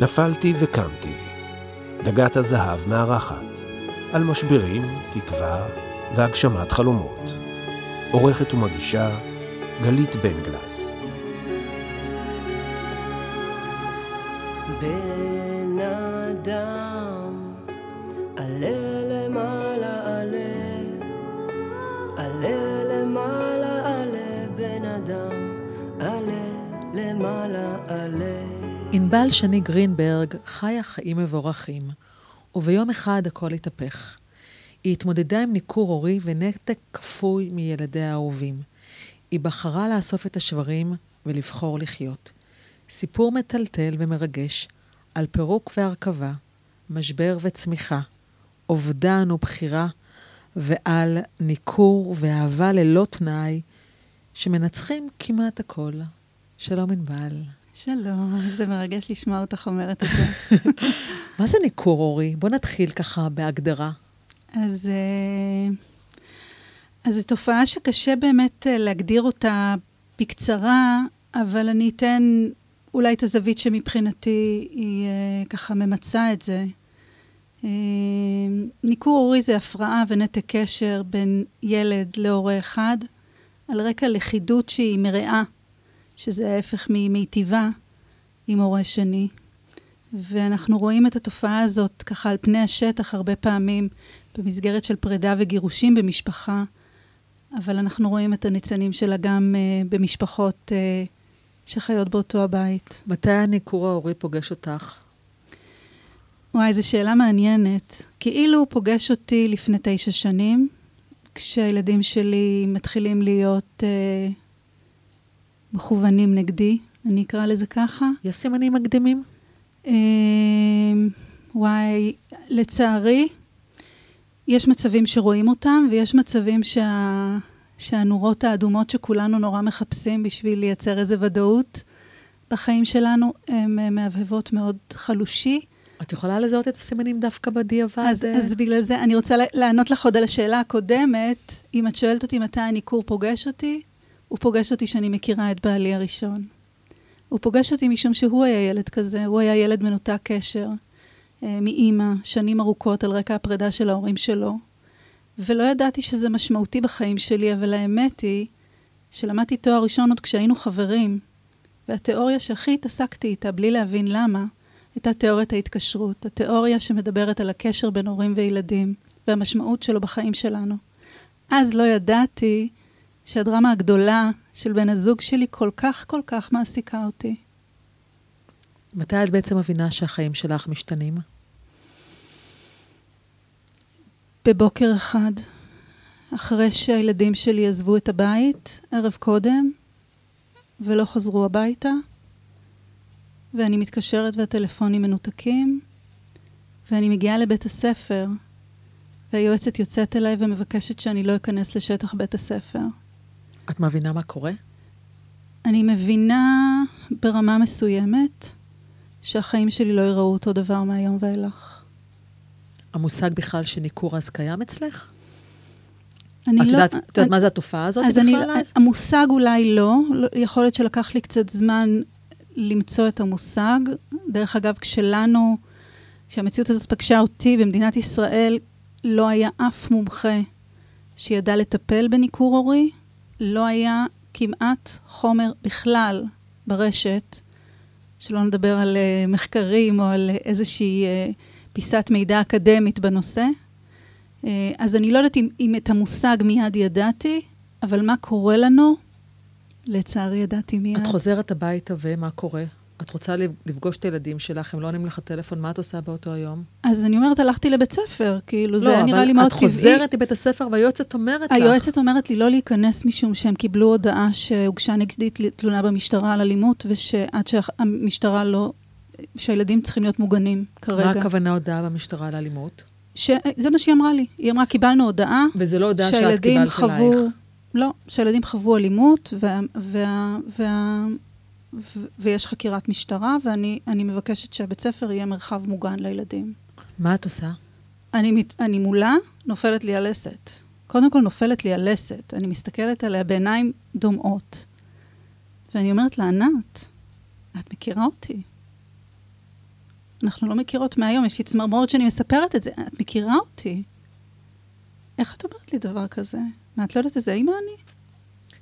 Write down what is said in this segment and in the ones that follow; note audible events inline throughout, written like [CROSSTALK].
נפלתי וקמתי. דגת הזהב מארחת. על משברים, תקווה והגשמת חלומות. עורכת ומגישה גלית בן גלס. בן ענבל שני גרינברג חיה חיים מבורכים, וביום אחד הכל התהפך. היא התמודדה עם ניכור הורי ונתק כפוי מילדיה האהובים. היא בחרה לאסוף את השברים ולבחור לחיות. סיפור מטלטל ומרגש על פירוק והרכבה, משבר וצמיחה, אובדן ובחירה, ועל ניכור ואהבה ללא תנאי, שמנצחים כמעט הכל. שלום ענבל. שלום, איזה מרגש לשמוע אותך אומרת את זה. [LAUGHS] מה זה ניכור הורי? בוא נתחיל ככה בהגדרה. אז, אה, אז זו תופעה שקשה באמת אה, להגדיר אותה בקצרה, אבל אני אתן אולי את הזווית שמבחינתי היא אה, ככה ממצה את זה. ניכור הורי זה הפרעה ונתק קשר בין ילד להורה אחד, על רקע לכידות שהיא מרעה, שזה ההפך ממיטיבה, עם הורה שני. ואנחנו רואים את התופעה הזאת ככה על פני השטח הרבה פעמים במסגרת של פרידה וגירושים במשפחה, אבל אנחנו רואים את הניצנים שלה גם uh, במשפחות uh, שחיות באותו הבית. מתי הניכור ההורי פוגש אותך? וואי, זו שאלה מעניינת. כאילו הוא פוגש אותי לפני תשע שנים, כשהילדים שלי מתחילים להיות uh, מכוונים נגדי, אני אקרא לזה ככה. יש סימנים מקדימים? Uh, וואי, לצערי, יש מצבים שרואים אותם, ויש מצבים שה... שהנורות האדומות שכולנו נורא מחפשים בשביל לייצר איזו ודאות בחיים שלנו, הן מהבהבות מאוד חלושי. את יכולה לזהות את הסימנים דווקא בדיעבד? אז, אז בגלל זה אני רוצה לענות לך עוד על השאלה הקודמת. אם את שואלת אותי מתי הניכור פוגש אותי, הוא פוגש אותי שאני מכירה את בעלי הראשון. הוא פוגש אותי משום שהוא היה ילד כזה, הוא היה ילד מנותק קשר. אה, מאימא, שנים ארוכות על רקע הפרידה של ההורים שלו. ולא ידעתי שזה משמעותי בחיים שלי, אבל האמת היא שלמדתי תואר ראשון עוד כשהיינו חברים, והתיאוריה שהכי התעסקתי איתה, בלי להבין למה, הייתה תיאוריית ההתקשרות, התיאוריה שמדברת על הקשר בין הורים וילדים, והמשמעות שלו בחיים שלנו. אז לא ידעתי שהדרמה הגדולה של בן הזוג שלי כל כך כל כך מעסיקה אותי. מתי את בעצם מבינה שהחיים שלך משתנים? בבוקר אחד, אחרי שהילדים שלי עזבו את הבית ערב קודם ולא חזרו הביתה, ואני מתקשרת והטלפונים מנותקים, ואני מגיעה לבית הספר, והיועצת יוצאת אליי ומבקשת שאני לא אכנס לשטח בית הספר. את מבינה מה קורה? אני מבינה ברמה מסוימת שהחיים שלי לא יראו אותו דבר מהיום ואילך. המושג בכלל שניכור אז קיים אצלך? אני את לא... יודעת, את יודעת מה זה התופעה הזאת אז בכלל אני, אז? המושג אולי לא, לא, יכול להיות שלקח לי קצת זמן למצוא את המושג. דרך אגב, כשלנו, כשהמציאות הזאת פגשה אותי במדינת ישראל, לא היה אף מומחה שידע לטפל בניכור הורי, לא היה כמעט חומר בכלל ברשת, שלא נדבר על uh, מחקרים או על איזושהי uh, פיסת מידע אקדמית בנושא. אז אני לא יודעת אם, אם את המושג מיד ידעתי, אבל מה קורה לנו, לצערי ידעתי מיד. את חוזרת הביתה ומה קורה? את רוצה לפגוש את הילדים שלך, הם לא עונים לך טלפון, מה את עושה באותו היום? אז אני אומרת, הלכתי לבית ספר, כאילו, לא, זה נראה לי מאוד טבעי. לא, אבל את חוזרת לבית הספר והיועצת אומרת לך. היועצת אומרת לי לא להיכנס משום שהם קיבלו הודעה שהוגשה נגדית תלונה במשטרה על אלימות, ושעד שהמשטרה לא... שהילדים צריכים להיות מוגנים כרגע. מה הכוונה הודעה במשטרה על אלימות? ש... זה מה שהיא אמרה לי. היא אמרה, קיבלנו הודעה... וזה לא הודעה שאת קיבלת חוו... אלייך. לא, שהילדים חוו אלימות, וה... וה... וה... ויש חקירת משטרה, ואני מבקשת שהבית ספר יהיה מרחב מוגן לילדים. מה את עושה? אני, אני מולה, נופלת לי הלסת. קודם כל נופלת לי הלסת. אני מסתכלת עליה בעיניים דומעות. ואני אומרת לה, ענת, את מכירה אותי. אנחנו לא מכירות מהיום, יש לי צמרמורת שאני מספרת את זה. את מכירה אותי? איך את אומרת לי דבר כזה? מה, את לא יודעת איזה אימא אני?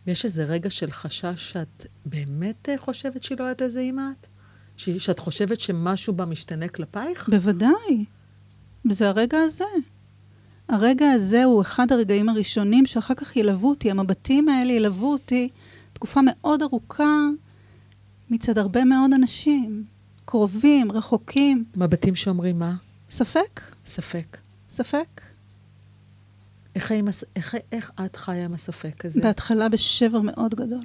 ויש איזה רגע של חשש שאת באמת אה, חושבת שהיא לא יודעת איזה אימא את? ש- שאת חושבת שמשהו בה משתנה כלפייך? בוודאי. זה הרגע הזה. הרגע הזה הוא אחד הרגעים הראשונים שאחר כך ילוו אותי, המבטים האלה ילוו אותי תקופה מאוד ארוכה מצד הרבה מאוד אנשים. קרובים, רחוקים. מבטים שאומרים מה? ספק? ספק. ספק? איך, הס... איך, איך את חיה עם הספק הזה? בהתחלה בשבר מאוד גדול.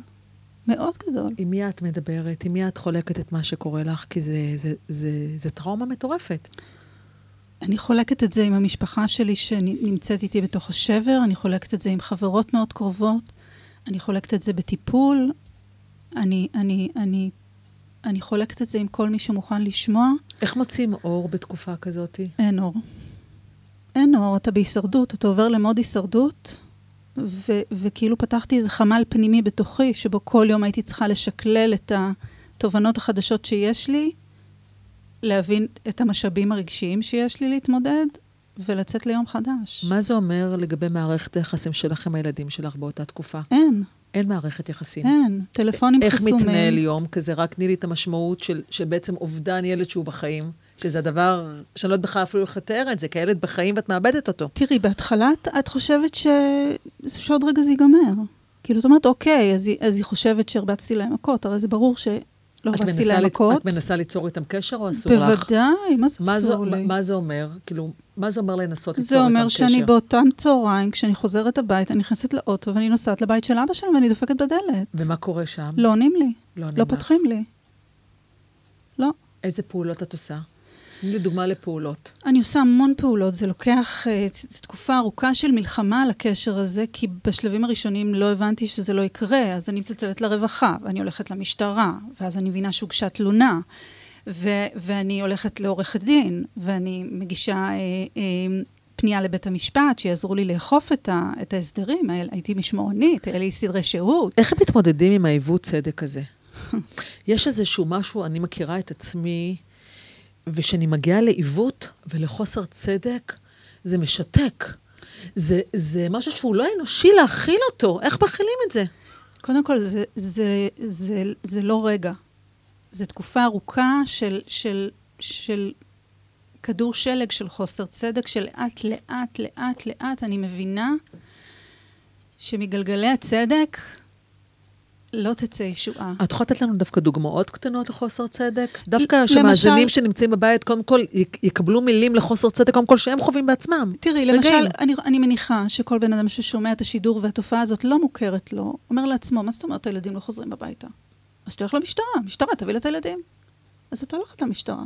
מאוד גדול. עם מי את מדברת? עם מי את חולקת את מה שקורה לך? כי זה, זה, זה, זה טראומה מטורפת. אני חולקת את זה עם המשפחה שלי שנמצאת איתי בתוך השבר, אני חולקת את זה עם חברות מאוד קרובות, אני חולקת את זה בטיפול, אני, אני, אני, אני חולקת את זה עם כל מי שמוכן לשמוע. איך מוצאים אור בתקופה כזאת? אין אור. אין אור, אתה בהישרדות, אתה עובר למוד הישרדות, ו- וכאילו פתחתי איזה חמ"ל פנימי בתוכי, שבו כל יום הייתי צריכה לשקלל את התובנות החדשות שיש לי, להבין את המשאבים הרגשיים שיש לי להתמודד, ולצאת ליום חדש. מה זה אומר לגבי מערכת היחסים שלך עם הילדים שלך באותה תקופה? אין, אין מערכת יחסים. אין. טלפונים איך חסומים. מתנהל יום כזה? רק תני לי את המשמעות של, של בעצם אובדן ילד שהוא בחיים, שזה הדבר שאני לא יודעת בכלל אפילו איך לתאר את זה, כי הילד בחיים ואת מאבדת אותו. תראי, בהתחלה את, חושבת ש... שעוד רגע זה ייגמר. כאילו, את אומרת, אוקיי, אז היא, אז היא חושבת שהרבצתי להם מכות, הרי זה ברור שלא הרבצתי להם מכות. את מנסה ליצור איתם קשר או אסור לך? בוודאי, מה זה מה, אסור לי? מה זה אומר? כאילו, מה זה אומר לנסות זה ליצור איתם אומר קשר? שאני באותם צהריים, כשאני חוזרת הביתה, אני נכנסת לאוטו ואני נוסעת לבית של אבא שלהם ואני דופקת בדלת. ומה קורה שם? לא עונים לי, לא עונים לא לך. פותחים לי. לא. איזה פעולות את עושה? תני לי דוגמה לפעולות. אני עושה המון פעולות, זה לוקח uh, תקופה ארוכה של מלחמה על הקשר הזה, כי בשלבים הראשונים לא הבנתי שזה לא יקרה, אז אני מצלצלת לרווחה, ואני הולכת למשטרה, ואז אני מבינה שהוגשה תלונה, ו- ואני הולכת לעורכת דין, ואני מגישה אה, אה, פנייה לבית המשפט, שיעזרו לי לאכוף את, ה- את ההסדרים, הייתי משמורנית, היה לי סדרי שהות. איך הם מתמודדים עם העיוות צדק הזה? [LAUGHS] יש איזשהו משהו, אני מכירה את עצמי, וכשאני מגיעה לעיוות ולחוסר צדק, זה משתק. זה, זה משהו שהוא לא אנושי להכיל אותו. איך מכילים את זה? קודם כל, זה, זה, זה, זה לא רגע. זו תקופה ארוכה של, של, של כדור שלג של חוסר צדק, שלאט, לאט, לאט, לאט אני מבינה שמגלגלי הצדק לא תצא ישועה. את יכולה לתת לנו דווקא דוגמאות קטנות לחוסר צדק? דווקא למשל- שהמאזינים שנמצאים בבית, קודם כל יק- יקבלו מילים לחוסר צדק, קודם כל שהם חווים בעצמם. תראי, רגעים. למשל, אני, אני מניחה שכל בן אדם ששומע את השידור והתופעה הזאת לא מוכרת לו, אומר לעצמו, מה זאת אומרת הילדים לא חוזרים הביתה? אז תלך למשטרה, משטרה, תביא לה את הילדים. אז את הולכת למשטרה.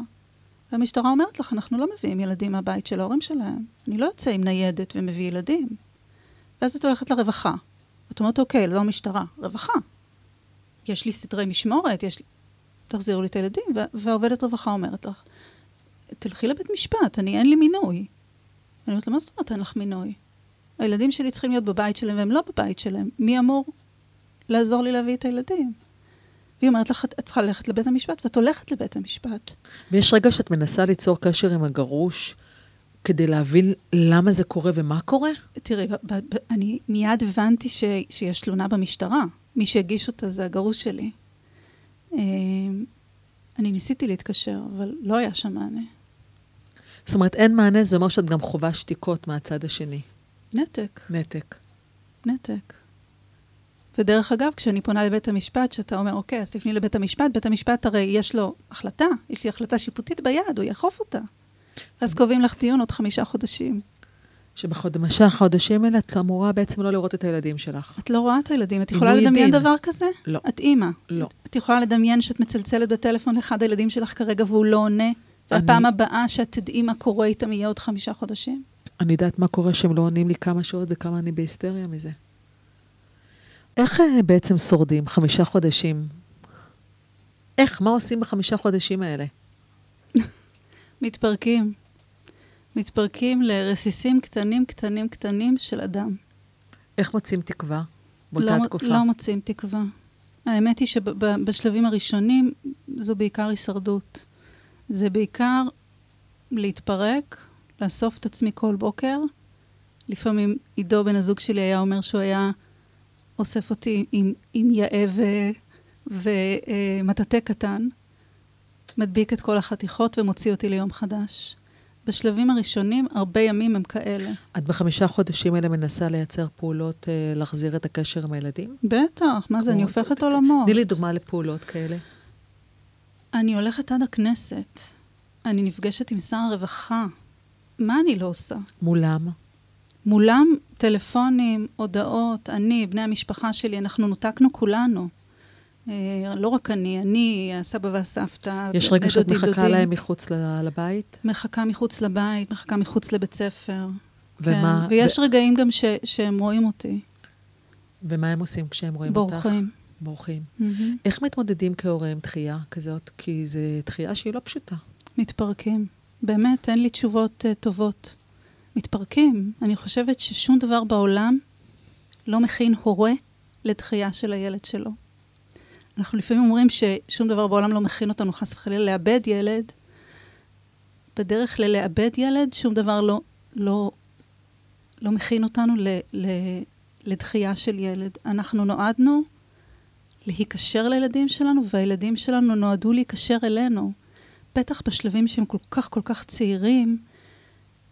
והמשטרה אומרת לך, אנחנו לא מביאים ילדים מהבית של ההורים שלהם. אני לא יוצא עם ניידת ומביא ילדים. ואז את הולכת לרווחה. את אומרת, אוקיי, לא משטרה, רווחה. יש לי סדרי משמורת, יש לי... תחזירו לי את הילדים. וה- והעובדת רווחה אומרת לך, תלכי לבית משפט, אני, אין לי מינוי. אני אומרת לה, מה זאת אומרת אין לך מינוי? הילדים שלי צריכים להיות בבית שלהם והם לא בבית שלהם. מי אמור לעזור לי להביא את הילדים? והיא אומרת לך, את צריכה ללכת לבית המשפט, ואת הולכת לבית המשפט. ויש רגע שאת מנסה ליצור קשר עם הגרוש כדי להבין למה זה קורה ומה קורה? תראי, אני מיד הבנתי ש, שיש תלונה במשטרה. מי שהגיש אותה זה הגרוש שלי. אה, אני ניסיתי להתקשר, אבל לא היה שם מענה. זאת אומרת, אין מענה, זה אומר שאת גם חווה שתיקות מהצד השני. נתק, נתק. נתק. ודרך אגב, כשאני פונה לבית המשפט, שאתה אומר, אוקיי, אז תפני לבית המשפט, בית המשפט הרי יש לו החלטה, יש לי החלטה שיפוטית ביד, הוא יאכוף אותה. אז קובעים לך דיון עוד חמישה חודשים. שבחודשי החודשים האלה את אמורה בעצם לא לראות את הילדים שלך. את לא רואה את הילדים, את יכולה לדמיין דין. דבר כזה? לא. את אימא. לא. את יכולה לדמיין שאת מצלצלת בטלפון לאחד הילדים שלך כרגע והוא לא עונה, והפעם הבאה שאת תדעי מה קורה איתם יהיה עוד חמישה חודשים? אני יודעת מה קורה שהם לא עונים לי כמה שעות וכמה אני בהיסטריה מזה. איך אה, בעצם שורדים חמישה חודשים? איך? מה עושים בחמישה חודשים האלה? [LAUGHS] מתפרקים. מתפרקים לרסיסים קטנים, קטנים, קטנים של אדם. איך מוצאים תקווה באותה לא, תקופה? לא מוצאים תקווה. האמת היא שבשלבים הראשונים זו בעיקר הישרדות. זה בעיקר להתפרק, לאסוף את עצמי כל בוקר. לפעמים עידו, בן הזוג שלי, היה אומר שהוא היה אוסף אותי עם, עם יאה ומטאטא קטן, מדביק את כל החתיכות ומוציא אותי ליום חדש. בשלבים הראשונים, הרבה ימים הם כאלה. את בחמישה חודשים האלה מנסה לייצר פעולות, אה, להחזיר את הקשר עם הילדים? בטח, מה זה, אני הופכת עולמות. תני לי דוגמה לפעולות כאלה. אני הולכת עד הכנסת. אני נפגשת עם שר הרווחה. מה אני לא עושה? מולם? מולם טלפונים, הודעות, אני, בני המשפחה שלי, אנחנו נותקנו כולנו. אה, לא רק אני, אני, הסבא והסבתא, יש רגע שאת מחכה דודים. להם מחוץ ל- לבית? מחכה מחוץ לבית, מחכה מחוץ לבית ספר. ומה- כן. ויש ו- רגעים גם ש, שהם רואים אותי, ומה הם עושים כשהם רואים אותך? בורחים. בורחים. מהמם. איך מתמודדים כהורה עם דחייה כזאת? כי זו דחייה שהיא לא פשוטה. מתפרקים. באמת, אין לי תשובות uh, טובות. מתפרקים. אני חושבת ששום דבר בעולם לא מכין הורה לדחייה של הילד שלו. אנחנו לפעמים אומרים ששום דבר בעולם לא מכין אותנו חס וחלילה לאבד ילד. בדרך ללאבד ילד, שום דבר לא, לא, לא מכין אותנו ל, ל, לדחייה של ילד. אנחנו נועדנו להיקשר לילדים שלנו, והילדים שלנו נועדו להיקשר אלינו. בטח בשלבים שהם כל כך כל כך צעירים,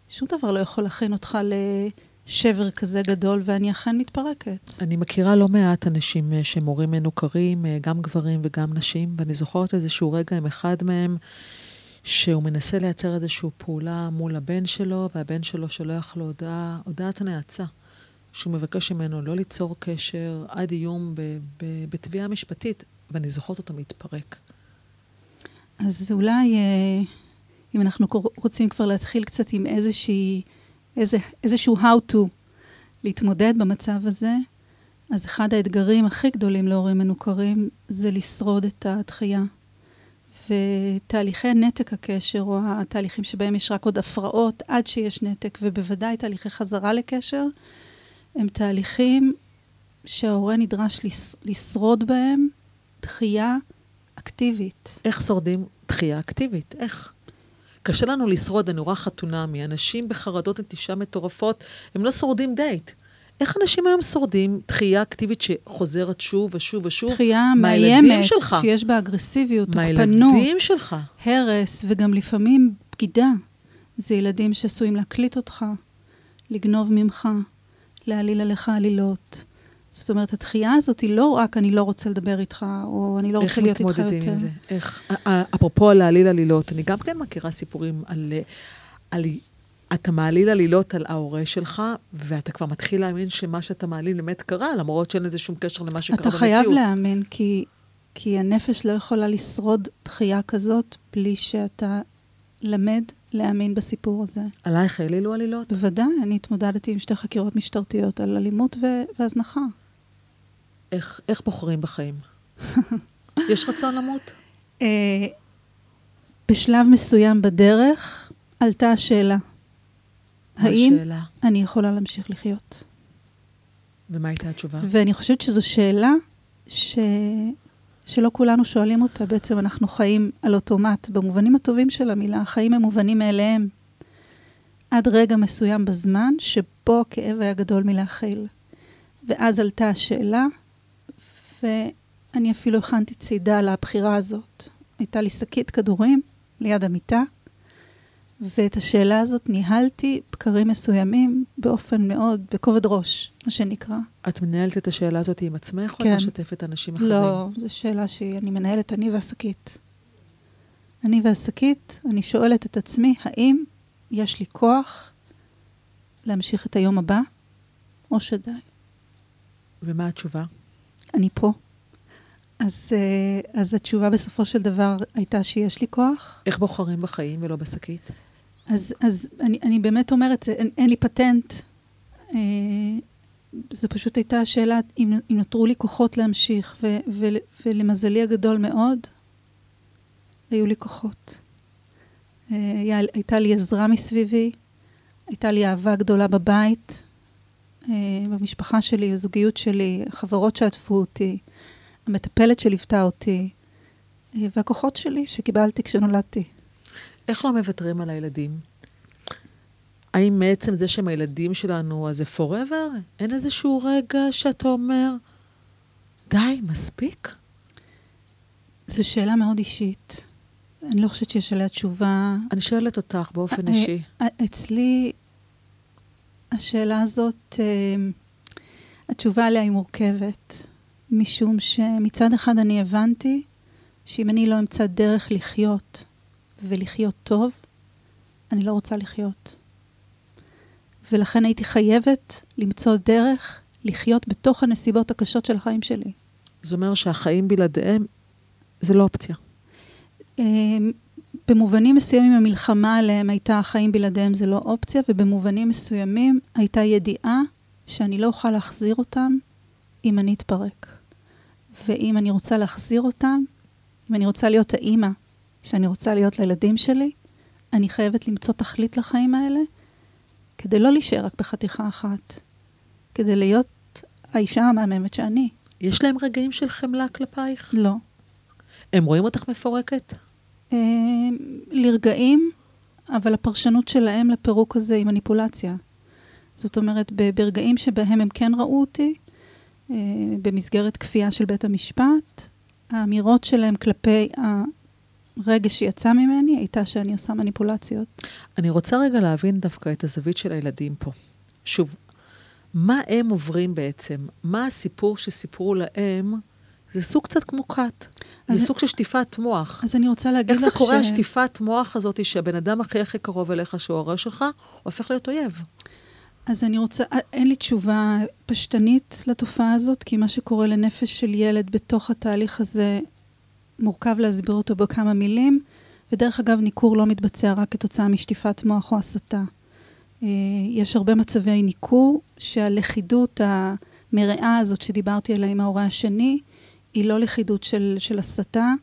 שום דבר לא יכול להכין אותך לשבר כזה גדול, ואני אכן מתפרקת. אני מכירה לא מעט אנשים אה, שהם הורים מנוכרים, אה, גם גברים וגם נשים, ואני זוכרת איזשהו רגע עם אחד מהם, שהוא מנסה לייצר איזושהי פעולה מול הבן שלו, והבן שלו שולח לו הודעה, הודעת נאצה, שהוא מבקש ממנו לא ליצור קשר עד איום בתביעה משפטית, ואני זוכרת אותו מתפרק. אז אולי, אה, אם אנחנו רוצים כבר להתחיל קצת עם איזושהי, איזה, איזשהו how to להתמודד במצב הזה, אז אחד האתגרים הכי גדולים להורים מנוכרים זה לשרוד את הדחייה. ותהליכי נתק הקשר, או התהליכים שבהם יש רק עוד הפרעות עד שיש נתק, ובוודאי תהליכי חזרה לקשר, הם תהליכים שההורה נדרש לש, לשרוד בהם דחייה אקטיבית. איך שורדים דחייה אקטיבית? איך? קשה לנו לשרוד, אני רואה חתונמי, אנשים בחרדות נטישה מטורפות, הם לא שורדים דייט. איך אנשים היום שורדים דחייה אקטיבית שחוזרת שוב ושוב ושוב? דחייה מאיימת, שלך. שיש בה אגרסיביות, תוקפנות, מהילדים שלך. הרס, וגם לפעמים בגידה. זה ילדים שעשויים להקליט אותך, לגנוב ממך, להעליל עליך עלילות. זאת אומרת, הדחייה הזאת היא לא רק אני לא רוצה לדבר איתך, או אני לא איך רוצה להיות איתך מתמודדים יותר. עם זה? איך? אפרופו להעליל עלילות, אני גם כן מכירה סיפורים על... על אתה מעליל עלילות על ההורה שלך, ואתה כבר מתחיל להאמין שמה שאתה מעליל באמת קרה, למרות שאין לזה שום קשר למה שקרה אתה במציאות. חייב להאמין, כי, כי הנפש לא יכולה לשרוד דחייה כזאת בלי שאתה למד להאמין בסיפור הזה. עלייך העלילו עלילות? בוודאי, אני התמודדתי עם שתי חקירות משטרתיות על אלימות ו- והזנחה. איך, איך בוחרים בחיים? [LAUGHS] יש רצון למות? אה, בשלב מסוים בדרך עלתה השאלה, האם השאלה? אני יכולה להמשיך לחיות? ומה הייתה התשובה? ואני חושבת שזו שאלה ש... שלא כולנו שואלים אותה. בעצם אנחנו חיים על אוטומט, במובנים הטובים של המילה, החיים הם מובנים מאליהם. עד רגע מסוים בזמן שבו הכאב היה גדול מלהכיל. ואז עלתה השאלה, ואני אפילו הכנתי צידה לבחירה הזאת. הייתה לי שקית כדורים ליד המיטה, ואת השאלה הזאת ניהלתי בקרים מסוימים באופן מאוד, בכובד ראש, מה שנקרא. את מנהלת את השאלה הזאת עם עצמך, או כן. את משתפת אנשים אחרים? לא, זו שאלה שאני מנהלת, אני והשקית. אני והשקית, אני שואלת את עצמי, האם יש לי כוח להמשיך את היום הבא, או שדי. ומה התשובה? אני פה. אז, אה, אז התשובה בסופו של דבר הייתה שיש לי כוח. איך בוחרים בחיים ולא בשקית? אז, אז אני, אני באמת אומרת, אין, אין לי פטנט. אה, זו פשוט הייתה השאלה אם, אם נותרו לי כוחות להמשיך, ו, ו, ולמזלי הגדול מאוד, היו לי כוחות. אה, הייתה לי עזרה מסביבי, הייתה לי אהבה גדולה בבית, אה, במשפחה שלי, בזוגיות שלי, החברות שעטפו אותי, המטפלת שליוותה אותי, אה, והכוחות שלי שקיבלתי כשנולדתי. איך לא מוותרים על הילדים? האם מעצם זה שהם הילדים שלנו, אז זה forever? אין איזשהו רגע שאתה אומר, די, מספיק? זו שאלה מאוד אישית. אני לא חושבת שיש עליה תשובה. אני שואלת אותך באופן אה, אישי. אה, אצלי, השאלה הזאת, אה, התשובה עליה היא מורכבת, משום שמצד אחד אני הבנתי שאם אני לא אמצא דרך לחיות ולחיות טוב, אני לא רוצה לחיות. ולכן הייתי חייבת למצוא דרך לחיות בתוך הנסיבות הקשות של החיים שלי. זה אומר שהחיים בלעדיהם זה לא אופציה. אמ, במובנים מסוימים המלחמה עליהם הייתה החיים בלעדיהם זה לא אופציה, ובמובנים מסוימים הייתה ידיעה שאני לא אוכל להחזיר אותם אם אני אתפרק. ואם אני רוצה להחזיר אותם, אם אני רוצה להיות האימא שאני רוצה להיות לילדים שלי, אני חייבת למצוא תכלית לחיים האלה, כדי לא להישאר רק בחתיכה אחת, כדי להיות האישה המהממת שאני. יש להם רגעים של חמלה כלפייך? לא. הם רואים אותך מפורקת? אה, לרגעים, אבל הפרשנות שלהם לפירוק הזה היא מניפולציה. זאת אומרת, ברגעים שבהם הם כן ראו אותי, אה, במסגרת כפייה של בית המשפט, האמירות שלהם כלפי הרגש שיצא ממני הייתה שאני עושה מניפולציות. אני רוצה רגע להבין דווקא את הזווית של הילדים פה. שוב, מה הם עוברים בעצם? מה הסיפור שסיפרו להם? זה סוג קצת כמו כת. זה אז- סוג של שטיפת מוח. אז אני רוצה להגיד איך לך זה קורה, ש... השטיפת מוח הזאת, שהבן אדם הכי הכי קרוב אליך, שהוא ההורה שלך, הופך להיות אויב? אז אני רוצה, אין לי תשובה פשטנית לתופעה הזאת, כי מה שקורה לנפש של ילד בתוך התהליך הזה מורכב להסביר אותו בכמה מילים, ודרך אגב, ניכור לא מתבצע רק כתוצאה משטיפת מוח או הסתה. אה, יש הרבה מצבי ניכור שהלכידות המרעה הזאת שדיברתי עליה עם ההורה השני, היא לא לכידות של, של הסתה,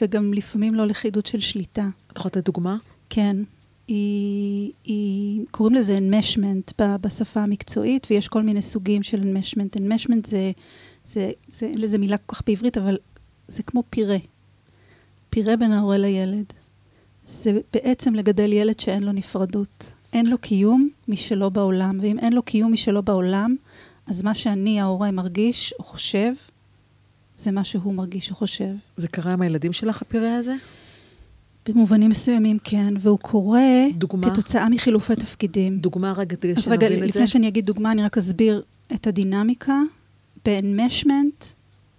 וגם לפעמים לא לכידות של שליטה. את יכולה לתת דוגמה? כן. היא, היא, קוראים לזה enmeshment ב- בשפה המקצועית, ויש כל מיני סוגים של enmeshment. enmeshment זה, זה, זה, אין לזה מילה כל כך בעברית, אבל זה כמו פירה. פירה בין ההורה לילד. זה בעצם לגדל ילד שאין לו נפרדות. אין לו קיום משלו בעולם, ואם אין לו קיום משלו בעולם, אז מה שאני, ההורה, מרגיש או חושב, זה מה שהוא מרגיש או חושב. זה קרה עם הילדים שלך, הפירה הזה? במובנים מסוימים כן, והוא קורה דוגמה? כתוצאה מחילופי תפקידים. דוגמה רגע, כדי אז רגע, שנבין את זה. לפני שאני אגיד דוגמה, אני רק אסביר את הדינמיקה. באנמשמנט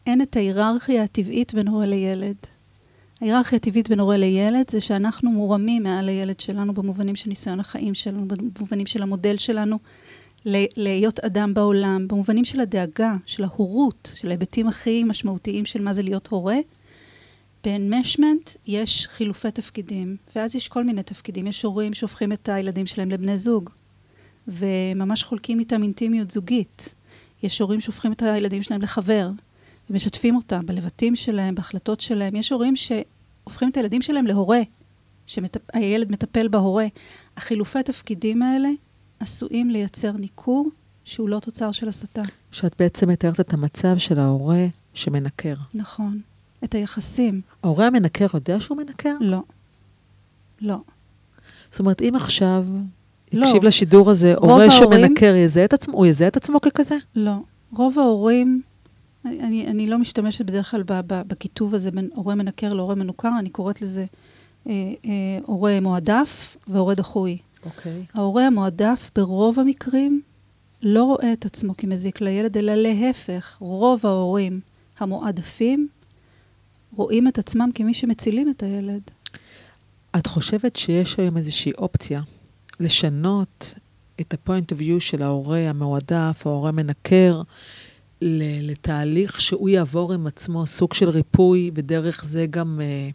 אין את ההיררכיה הטבעית בין הורה לילד. ההיררכיה הטבעית בין הורה לילד זה שאנחנו מורמים מעל הילד שלנו במובנים של ניסיון החיים שלנו, במובנים של המודל שלנו להיות אדם בעולם, במובנים של הדאגה, של ההורות, של ההיבטים הכי משמעותיים של מה זה להיות הורה. באנמשמנט יש חילופי תפקידים, ואז יש כל מיני תפקידים. יש הורים שהופכים את הילדים שלהם לבני זוג, וממש חולקים איתם אינטימיות זוגית. יש הורים שהופכים את הילדים שלהם לחבר, ומשתפים אותם בלבטים שלהם, בהחלטות שלהם. יש הורים שהופכים את הילדים שלהם להורה, שהילד מטפל בהורה. החילופי תפקידים האלה עשויים לייצר ניכור שהוא לא תוצר של הסתה. שאת בעצם מתארת את המצב של ההורה שמנקר. נכון. את היחסים. ההורה המנקר יודע שהוא מנקר? לא. לא. זאת אומרת, אם עכשיו לא. יקשיב לשידור הזה, הורה ההורים- שמנקר, יזהה את עצמו, הוא יזהה את עצמו ככזה? לא. רוב ההורים, אני, אני, לא משתמשת בדרך כלל בכיתוב הזה בין הורה מנקר להורה מנוכר, אני קוראת לזה אה, אה, הורה מועדף והורה דחוי. אוקיי. ההורה המועדף ברוב המקרים לא רואה את עצמו כמזיק לילד, אלא להפך, רוב ההורים המועדפים רואים את עצמם כמי שמצילים את הילד. את חושבת שיש היום איזושהי אופציה לשנות את ה-point of view של ההורה המועדף, או ההורה המנקר, ל- לתהליך שהוא יעבור עם עצמו סוג של ריפוי, ודרך זה גם... אה,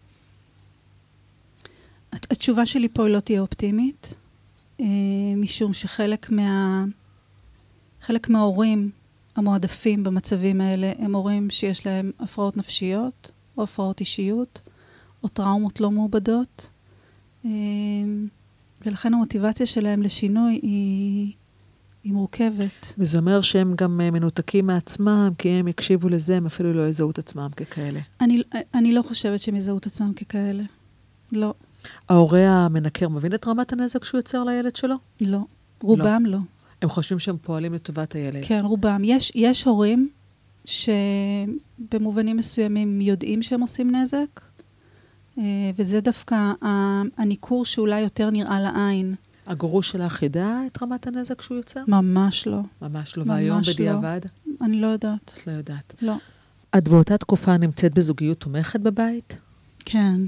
הת- התשובה שלי פה לא תהיה אופטימית, אה, משום שחלק מה... חלק מההורים המועדפים במצבים האלה הם הורים שיש להם הפרעות נפשיות, או הפרעות אישיות, או טראומות לא מעובדות, אה, ולכן המוטיבציה שלהם לשינוי היא, היא מורכבת. וזה אומר שהם גם אה, מנותקים מעצמם, כי הם יקשיבו לזה, הם אפילו לא יזהו את עצמם ככאלה. אני, אני לא חושבת שהם יזהו את עצמם ככאלה. לא. ההורה המנקר מבין את רמת הנזק שהוא יוצר לילד שלו? לא. רובם לא. הם חושבים שהם פועלים לטובת הילד. כן, רובם. יש, יש הורים שבמובנים מסוימים יודעים שהם עושים נזק, אה, וזה דווקא הניכור שאולי יותר נראה לעין. הגרוש שלך ידע את רמת הנזק שהוא יוצר? ממש לא. ממש לא. ממש והיום לא. בדיעבד? אני לא יודעת. את לא יודעת. לא. את באותה תקופה נמצאת בזוגיות תומכת בבית? כן.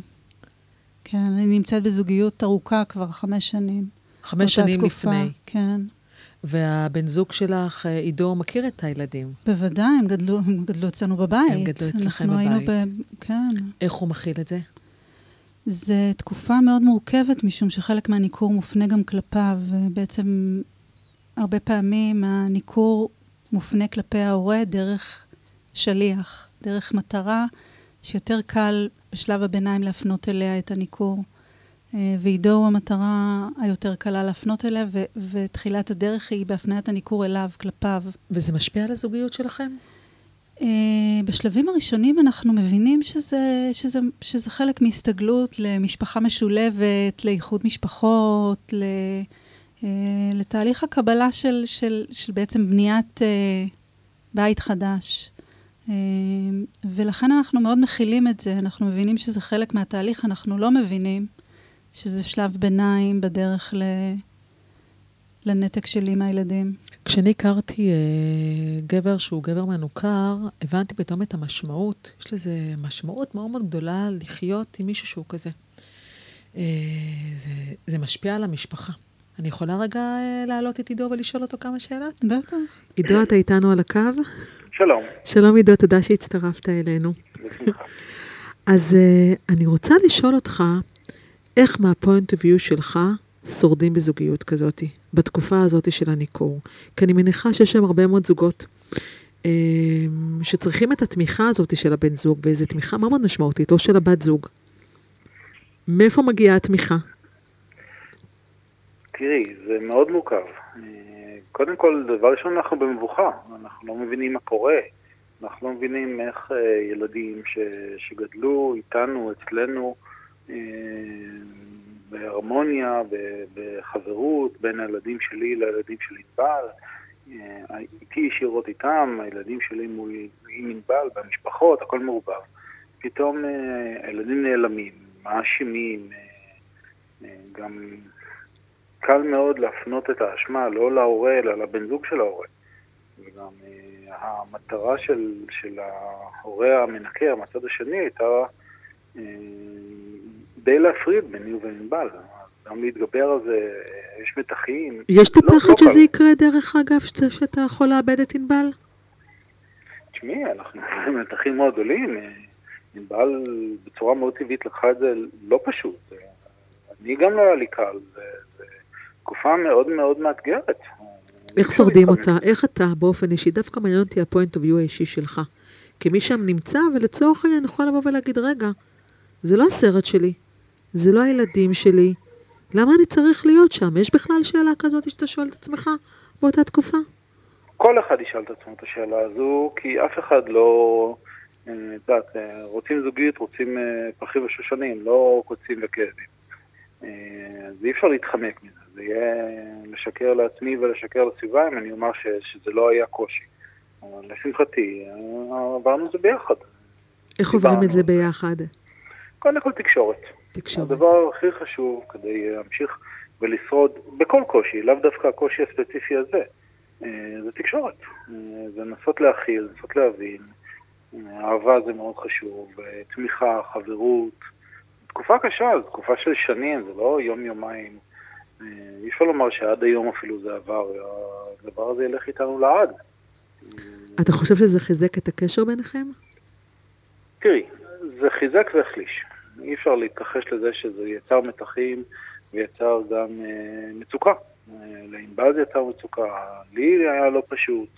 כן, אני נמצאת בזוגיות ארוכה כבר חמש שנים. חמש שנים תקופה, לפני. כן. והבן זוג שלך, אה, עידו, מכיר את הילדים. בוודאי, הם גדלו, הם גדלו אצלנו בבית. הם גדלו אצלכם אנחנו היינו בבית. ב... כן. איך הוא מכיל את זה? זו תקופה מאוד מורכבת, משום שחלק מהניכור מופנה גם כלפיו, ובעצם הרבה פעמים הניכור מופנה כלפי ההורה דרך שליח, דרך מטרה שיותר קל בשלב הביניים להפנות אליה את הניכור. אה, ועידו הוא המטרה היותר קלה להפנות אליה, ו- ותחילת הדרך היא בהפניית הניכור אליו, כלפיו. וזה משפיע על הזוגיות שלכם? Uh, בשלבים הראשונים אנחנו מבינים שזה, שזה, שזה חלק מהסתגלות למשפחה משולבת, לאיחוד משפחות, ל, uh, לתהליך הקבלה של, של, של בעצם בניית uh, בית חדש. ולכן אנחנו מאוד מכילים את זה, אנחנו מבינים שזה חלק מהתהליך, אנחנו לא מבינים שזה שלב ביניים בדרך ל, לנתק שלי מהילדים. כשאני הכרתי אה, גבר שהוא גבר מנוכר, הבנתי פתאום את המשמעות. יש לזה משמעות מאוד מאוד גדולה לחיות עם מישהו שהוא כזה. אה, זה, זה משפיע על המשפחה. אני יכולה רגע אה, לעלות את עידו ולשאול אותו כמה שאלות? בטח. עידו, אתה איתנו על הקו? שלום. שלום עידו, תודה שהצטרפת אלינו. בשמחה. אז uh, אני רוצה לשאול אותך, איך מהפוינט of view שלך שורדים בזוגיות כזאת, בתקופה הזאת של הניכור? כי אני מניחה שיש שם הרבה מאוד זוגות um, שצריכים את התמיכה הזאת של הבן זוג, ואיזו תמיכה מאוד משמעותית, או של הבת זוג. מאיפה מגיעה התמיכה? תראי, זה מאוד מורכב. אה, קודם כל, דבר ראשון, אנחנו במבוכה. אנחנו לא מבינים מה קורה. אנחנו לא מבינים איך אה, ילדים ש, שגדלו איתנו, אצלנו, אה, בהרמוניה, בחברות, בין הילדים שלי לילדים של ענבל. אה, איתי ישירות איתם, הילדים שלי מול עם ענבל, במשפחות, הכל מעורבב. פתאום אה, הילדים נעלמים, מאשימים, אה, אה, גם קל מאוד להפנות את האשמה לא להורה אלא לבן זוג של ההורה. וגם אה, המטרה של, של ההורה המנקר מהצד השני הייתה אה, די להפריד ביני ובין ענבל. גם להתגבר על זה, יש מתחים. יש את לא- הפחד לא. שזה יקרה, דרך אגב, שאתה, שאתה יכול לאבד את ענבל? תשמעי, אנחנו [LAUGHS] מתחים מאוד גדולים. ענבל בצורה מאוד טבעית לקחה את זה לא פשוט. אני גם לא היה לי קל, זה תקופה מאוד מאוד מאתגרת. איך אי שורדים. אותה? איך אתה באופן אישי? דווקא מעניין אותי הפוינט אוף יו האישי שלך. כמי שם נמצא, ולצורך העניין יכול לבוא ולהגיד, רגע, זה לא הסרט שלי, זה לא הילדים שלי, למה אני צריך להיות שם? יש בכלל שאלה כזאת שאתה שואל את עצמך באותה תקופה? כל אחד ישאל את עצמו את השאלה הזו, כי אף אחד לא, אה, את יודעת, אה, רוצים זוגיות, רוצים אה, פרחים ושושנים, לא קוצים וכאבים. אז אי אפשר להתחמק מזה, זה יהיה לשקר לעצמי ולשקר לסביבה אם אני אומר ש, שזה לא היה קושי. אבל לשמחתי, עברנו את זה ביחד. איך עוברים את זה. ביחד? קודם כל תקשורת. תקשורת. הדבר הכי חשוב כדי להמשיך ולשרוד בכל קושי, לאו דווקא הקושי הספציפי הזה, אה, זה תקשורת. אה, זה לנסות להכיל, לנסות להבין. אה, אהבה זה מאוד חשוב, אה, תמיכה, חברות. תקופה קשה, זו תקופה של שנים, זה לא יום-יומיים. אה, אי אפשר לומר שעד היום אפילו זה עבר, הדבר הזה ילך איתנו לעד. אתה חושב שזה חיזק את הקשר ביניכם? תראי, זה חיזק והחליש. אי אפשר להתכחש לזה שזה יצר מתחים ויצר גם אה, מצוקה. אה, לענבל זה יצר מצוקה, לי היה לא פשוט.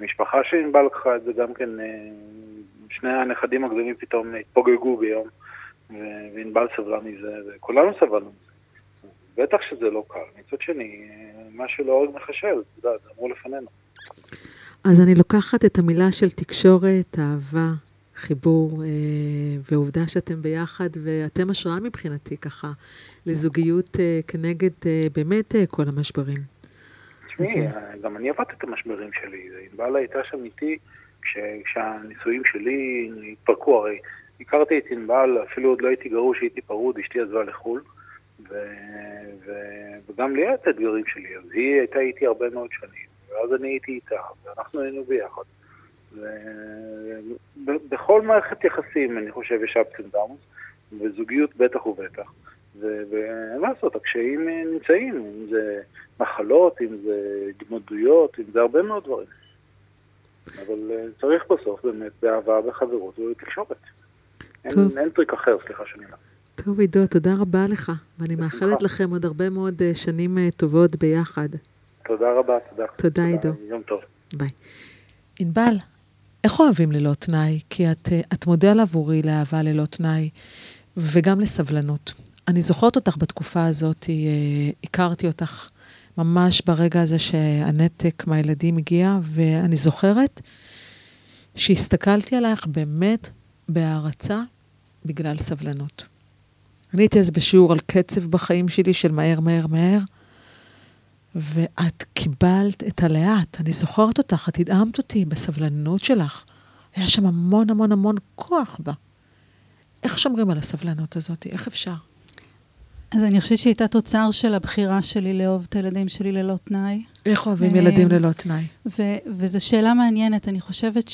המשפחה של ענבל לקחה את זה גם כן, אה, שני הנכדים הגדולים פתאום התפוגגו ביום, וענבל סבלה מזה, וכולנו סבלנו מזה. בטח שזה לא קל. מצד שני, אה, מה שלא עוד מחשל, אתה יודע, זה אמור לפנינו. אז אני לוקחת את המילה של תקשורת, אהבה, חיבור, אה, ועובדה שאתם ביחד, ואתם השראה מבחינתי ככה, לזוגיות אה, כנגד אה, באמת אה, כל המשברים. תשמעי, גם אני עברתי את המשברים שלי. ענבל הייתה שם איתי כש- כשהנישואים שלי התפרקו, הרי הכרתי את ענבל, אפילו עוד לא הייתי גרוש, הייתי פרוד, אשתי עזבה לחו"ל, ו... ו... וגם לי היה את האתגרים שלי, אז היא הייתה איתי הרבה מאוד שנים, ואז אני הייתי איתה, ואנחנו היינו ביחד. ובכל מערכת יחסים, אני חושב, יש ups and downs, וזוגיות בטח ובטח. ו- ואין מה לעשות, הקשיים אה, נמצאים, אם זה מחלות, אם זה התמודדויות, אם זה הרבה מאוד דברים. אבל אה, צריך בסוף באמת באהבה, בחברות ובתקשורת. אין. אין טריק אחר, סליחה שאני אומר. טוב, עידו, תודה רבה לך, ואני. מאחלת לכם עוד הרבה מאוד אה, שנים טובות ביחד. תודה רבה, תודה. תודה, עידו. יום טוב. ביי. ענבל, איך אוהבים ללא תנאי? כי את, אה, את מודל עבורי לאהבה ללא תנאי, וגם לסבלנות. אני זוכרת אותך בתקופה הזאת, אה, הכרתי אותך ממש ברגע הזה שהנתק מהילדים הגיע, ואני זוכרת שהסתכלתי עלייך באמת בהערצה בגלל סבלנות. אני הייתי אז בשיעור על קצב בחיים שלי של מהר, מהר, מהר, ואת קיבלת את הלאט. אני זוכרת אותך, את הדהמת אותי בסבלנות שלך. היה שם המון המון המון כוח בה. איך שומרים על הסבלנות הזאת? איך אפשר? אז אני חושבת שהייתה תוצר של הבחירה שלי לאהוב את הילדים שלי ללא תנאי. איך אוהבים ילדים ללא תנאי? ו- וזו שאלה מעניינת. אני חושבת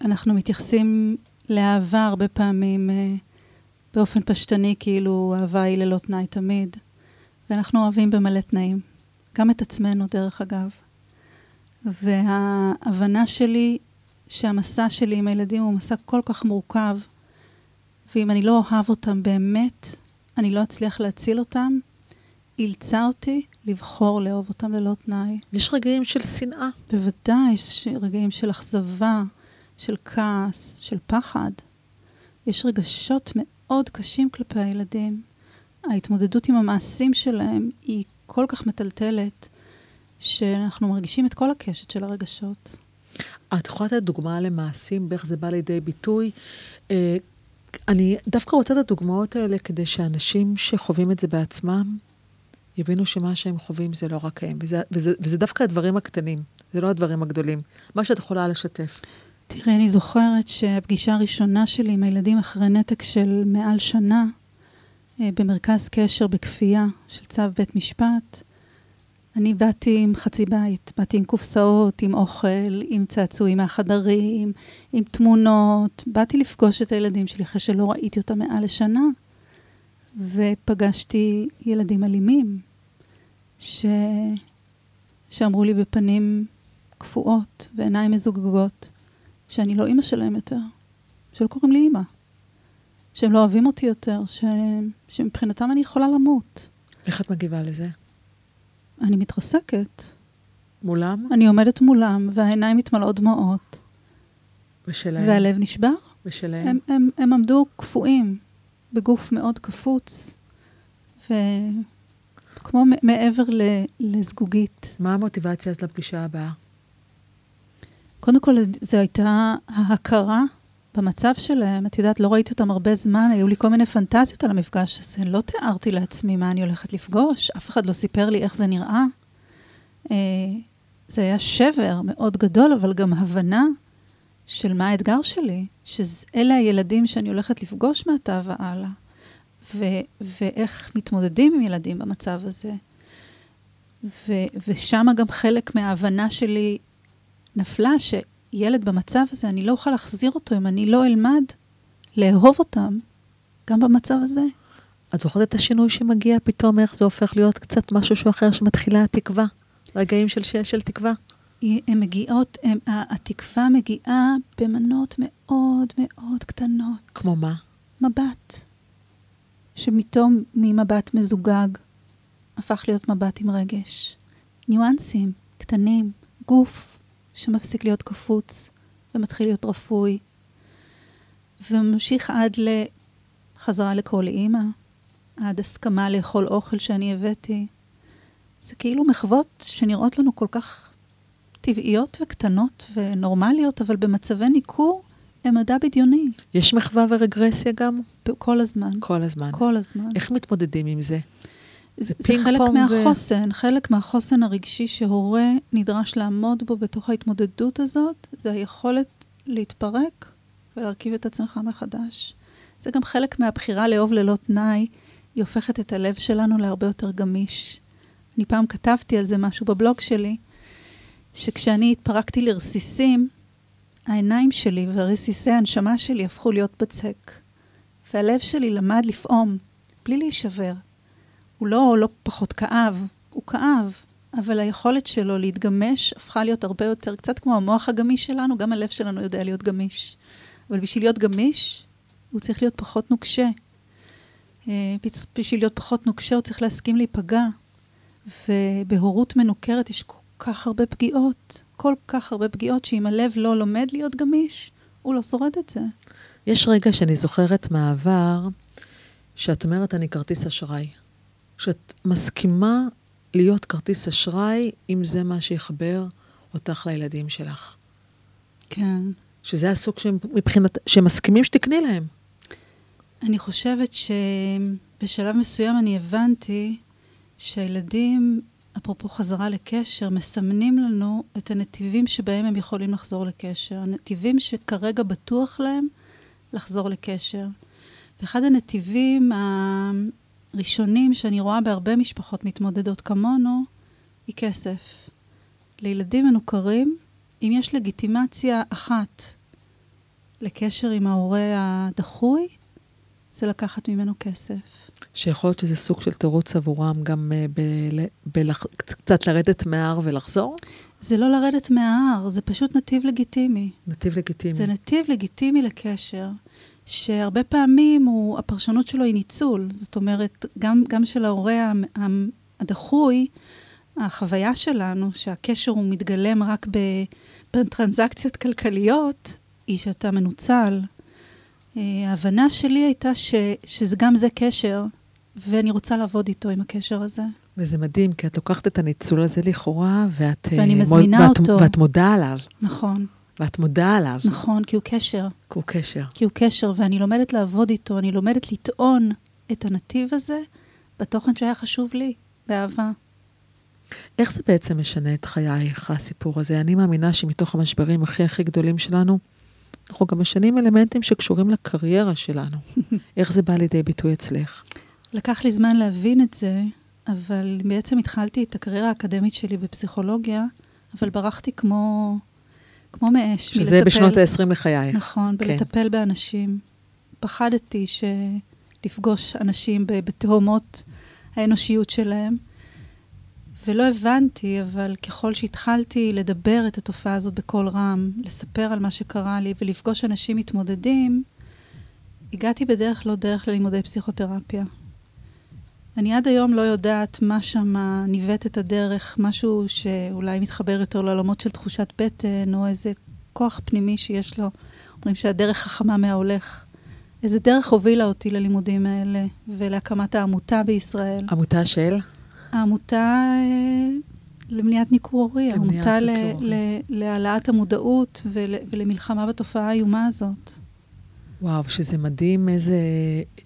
שאנחנו מתייחסים לאהבה הרבה פעמים אה, באופן פשטני, כאילו אהבה היא ללא תנאי תמיד. ואנחנו אוהבים במלא תנאים. גם את עצמנו, דרך אגב. וההבנה שלי שהמסע שלי עם הילדים הוא מסע כל כך מורכב, ואם אני לא אוהב אותם באמת, אני לא אצליח להציל אותם, אילצה אותי לבחור לאהוב אותם ללא תנאי. יש רגעים של שנאה. בוודאי, יש רגעים של אכזבה, של כעס, של פחד. יש רגשות מאוד קשים כלפי הילדים. ההתמודדות עם המעשים שלהם היא כל כך מטלטלת, שאנחנו מרגישים את כל הקשת של הרגשות. את יכולה לתת דוגמה למעשים, באיך זה בא לידי ביטוי? אה, אני דווקא רוצה את הדוגמאות האלה כדי שאנשים שחווים את זה בעצמם, יבינו שמה שהם חווים זה לא רק הם, וזה, וזה, וזה דווקא הדברים הקטנים, זה לא הדברים הגדולים. מה שאת יכולה לשתף. תראי, אני זוכרת שהפגישה הראשונה שלי עם הילדים אחרי נתק של מעל שנה, במרכז קשר בכפייה של צו בית משפט, אני באתי עם חצי בית, באתי עם קופסאות, עם אוכל, עם צעצועים מהחדרים, עם תמונות. באתי לפגוש את הילדים שלי אחרי שלא ראיתי אותם מעל לשנה, ופגשתי ילדים אלימים, ש... שאמרו לי בפנים קפואות ועיניים מזוגגות, שאני לא אימא שלהם יותר, שלא קוראים לי אימא, שהם לא אוהבים אותי יותר, ש... שמבחינתם אני יכולה למות. איך את מגיבה לזה? אני מתרסקת. מולם אני עומדת מולם, והעיניים מתמלאות דמעות, ושלהם? והלב נשבר. ושלהם? הם, הם, הם עמדו קפואים, בגוף מאוד קפוץ, וכמו מעבר ל, לזגוגית. מה המוטיבציה אז לפגישה הבאה? קודם כל, זו הייתה ההכרה במצב שלהם. את יודעת, לא ראיתי אותם הרבה זמן, היו לי כל מיני פנטזיות על המפגש הזה. לא תיארתי לעצמי מה אני הולכת לפגוש, אף אחד לא סיפר לי איך זה נראה. אה, זה היה שבר מאוד גדול, אבל גם הבנה של מה האתגר שלי, שאלה הילדים שאני הולכת לפגוש מעתה והלאה, ו- ואיך מתמודדים עם ילדים במצב הזה. ו- ושם גם חלק מההבנה שלי נפלה, שילד במצב הזה, אני לא אוכל להחזיר אותו אם אני לא אלמד לאהוב אותם, גם במצב הזה. את זוכרת את השינוי שמגיע פתאום, איך זה הופך להיות קצת משהו שהוא אחר, שמתחילה התקווה? רגעים של, של, של תקווה? הן מגיעות, הם, התקווה מגיעה במנות מאוד מאוד קטנות. כמו מה? מבט, שפתאום ממבט מזוגג הפך להיות מבט עם רגש. ניואנסים קטנים, גוף שמפסיק להיות קפוץ ומתחיל להיות רפוי, וממשיך עד לחזרה לקרוא לאימא, עד הסכמה לאכול אוכל שאני הבאתי. זה כאילו מחוות שנראות לנו כל כך טבעיות וקטנות ונורמליות, אבל במצבי ניכור הם מדע בדיוני, יש מחווה ורגרסיה גם? כל הזמן. כל הזמן. כל הזמן. איך מתמודדים עם זה? זה, זה פינג חלק פונג ו- מהחוסן, חלק מהחוסן הרגשי שהורה נדרש לעמוד בו בתוך ההתמודדות הזאת, זה היכולת להתפרק ולהרכיב את עצמך מחדש. זה גם חלק מהבחירה לאהוב ללא תנאי, היא הופכת את הלב שלנו להרבה יותר גמיש. אני פעם כתבתי על זה משהו בבלוג שלי, שכשאני התפרקתי לרסיסים, העיניים שלי ורסיסי הנשמה שלי הפכו להיות בצק. והלב שלי למד לפעום, בלי להישבר. הוא לא, לא פחות כאב, הוא כאב, אבל היכולת שלו להתגמש הפכה להיות הרבה יותר, קצת כמו המוח הגמיש שלנו, גם הלב שלנו יודע להיות גמיש. אבל בשביל להיות גמיש, הוא צריך להיות פחות נוקשה. אה, בשביל להיות פחות נוקשה, הוא צריך להסכים להיפגע. ובהורות מנוכרת יש כל כך הרבה פגיעות, כל כך הרבה פגיעות, שאם הלב לא לומד להיות גמיש, הוא לא שורד את זה. יש רגע שאני זוכרת מהעבר, שאת אומרת, אני כרטיס אשראי. שאת מסכימה להיות כרטיס אשראי, אם זה מה שיחבר אותך לילדים שלך. כן. שזה הסוג שמבחינת, שהם מסכימים שתקני להם. אני חושבת שבשלב מסוים אני הבנתי שהילדים, אפרופו חזרה לקשר, מסמנים לנו את הנתיבים שבהם הם יכולים לחזור לקשר. הנתיבים שכרגע בטוח להם לחזור לקשר. ואחד הנתיבים הראשונים שאני רואה בהרבה משפחות מתמודדות כמונו, היא כסף. לילדים מנוכרים, אם יש לגיטימציה אחת לקשר עם ההורה הדחוי, זה לקחת ממנו כסף. שיכול להיות שזה סוג של תירוץ עבורם גם uh, ב- בלח... קצת לרדת מההר ולחזור? זה לא לרדת מההר, זה פשוט נתיב לגיטימי. נתיב לגיטימי. זה נתיב לגיטימי לקשר, שהרבה פעמים הוא, הפרשנות שלו היא ניצול. זאת אומרת, גם, גם של ההורה הדחוי, החוויה שלנו, שהקשר הוא מתגלם רק בטרנזקציות כלכליות, היא שאתה מנוצל. אה, ההבנה שלי הייתה ש, שזה גם זה קשר, ואני רוצה לעבוד איתו עם הקשר הזה. וזה מדהים, כי את לוקחת את הניצול הזה לכאורה, ואת... אה, ואני מוד- מזמינה ואת, אותו. ואת מודה עליו. נכון, ואת מודה עליו. נכון, כי הוא קשר. כי הוא קשר. כי הוא קשר, ואני לומדת לעבוד איתו, אני לומדת לטעון את הנתיב הזה בתוכן שהיה חשוב לי, באהבה. איך זה בעצם משנה את חייך, הסיפור הזה? אני מאמינה שמתוך המשברים הכי הכי גדולים שלנו, אנחנו גם משנים אלמנטים שקשורים לקריירה שלנו. [LAUGHS] איך זה בא לידי ביטוי אצלך? לקח לי זמן להבין את זה, אבל בעצם התחלתי את הקריירה האקדמית שלי בפסיכולוגיה, אבל ברחתי כמו, כמו מאש. שזה מלטפל- בשנות ה-20 לחייך. נכון, כן. בלטפל באנשים. פחדתי ש... לפגוש אנשים בתהומות האנושיות שלהם. ולא הבנתי, אבל ככל שהתחלתי לדבר את התופעה הזאת בקול רם, לספר על מה שקרה לי ולפגוש אנשים מתמודדים, הגעתי בדרך לא דרך ללימודי פסיכותרפיה. אני עד היום לא יודעת מה שם ניווט את הדרך, משהו שאולי מתחבר יותר לעולמות של תחושת בטן, או איזה כוח פנימי שיש לו. אומרים שהדרך חכמה מההולך. איזה דרך הובילה אותי ללימודים האלה ולהקמת העמותה בישראל. עמותה של? העמותה אה, למניעת ניכור הורי. ל- להעלאת המודעות ול- ולמלחמה בתופעה האיומה הזאת. וואו, שזה מדהים איזה...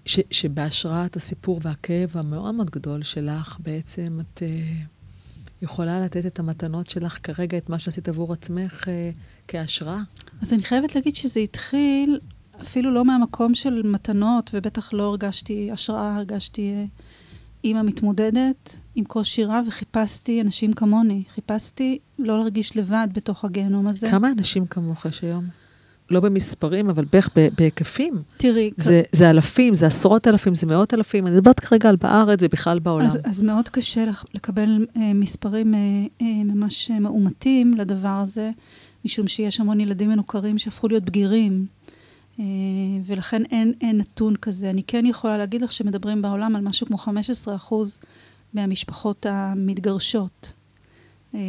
ש, שבהשראת הסיפור והכאב המאוד מאוד גדול שלך, בעצם את uh, יכולה לתת את המתנות שלך כרגע, את מה שעשית עבור עצמך uh, כהשראה. אז אני חייבת להגיד שזה התחיל אפילו לא מהמקום של מתנות, ובטח לא הרגשתי השראה, הרגשתי אה, אימא מתמודדת עם קושי רב, וחיפשתי אנשים כמוני. חיפשתי לא להרגיש לבד בתוך הגיהנום הזה. כמה אנשים כמוך יש היום? לא במספרים, אבל בערך בהיקפים. תראי, זה, זה אלפים, זה עשרות אלפים, זה מאות אלפים. אני מדברת כרגע על בארץ ובכלל בעולם. אז, אז מאוד קשה לח- לקבל אה, מספרים אה, אה, ממש אה, מאומתים לדבר הזה, משום שיש המון ילדים מנוכרים שהפכו להיות בגירים, אה, ולכן אין, אין נתון כזה. אני כן יכולה להגיד לך שמדברים בעולם על משהו כמו 15 אחוז מהמשפחות המתגרשות, אה,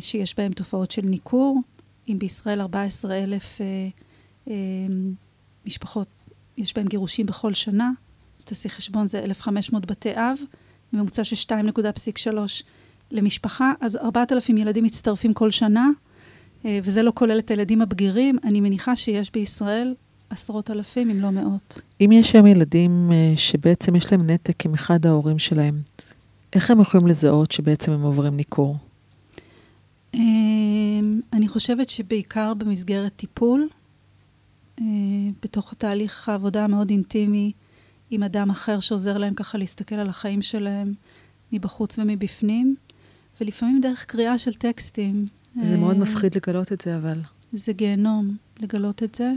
שיש בהן תופעות של ניכור. אם בישראל 14 אלף אה, אה, משפחות, יש בהן גירושים בכל שנה, אז תעשי חשבון, זה 1,500 בתי אב, ממוצע של 2.3 למשפחה, אז 4,000 ילדים מצטרפים כל שנה אה, וזה לא כולל את הילדים הבגירים, אני מניחה שיש בישראל עשרות אלפים, אם לא מאות. אם יש שם ילדים שבעצם יש להם נתק עם אחד ההורים שלהם, איך הם יכולים לזהות שבעצם הם עוברים ניכור? אה, אני חושבת שבעיקר במסגרת טיפול, אה, בתוך תהליך העבודה המאוד אינטימי עם אדם אחר שעוזר להם ככה להסתכל על החיים שלהם מבחוץ ומבפנים, ולפעמים דרך קריאה של טקסטים. זה מאוד אה, מפחיד לגלות את זה, אבל זה גיהנום לגלות את זה.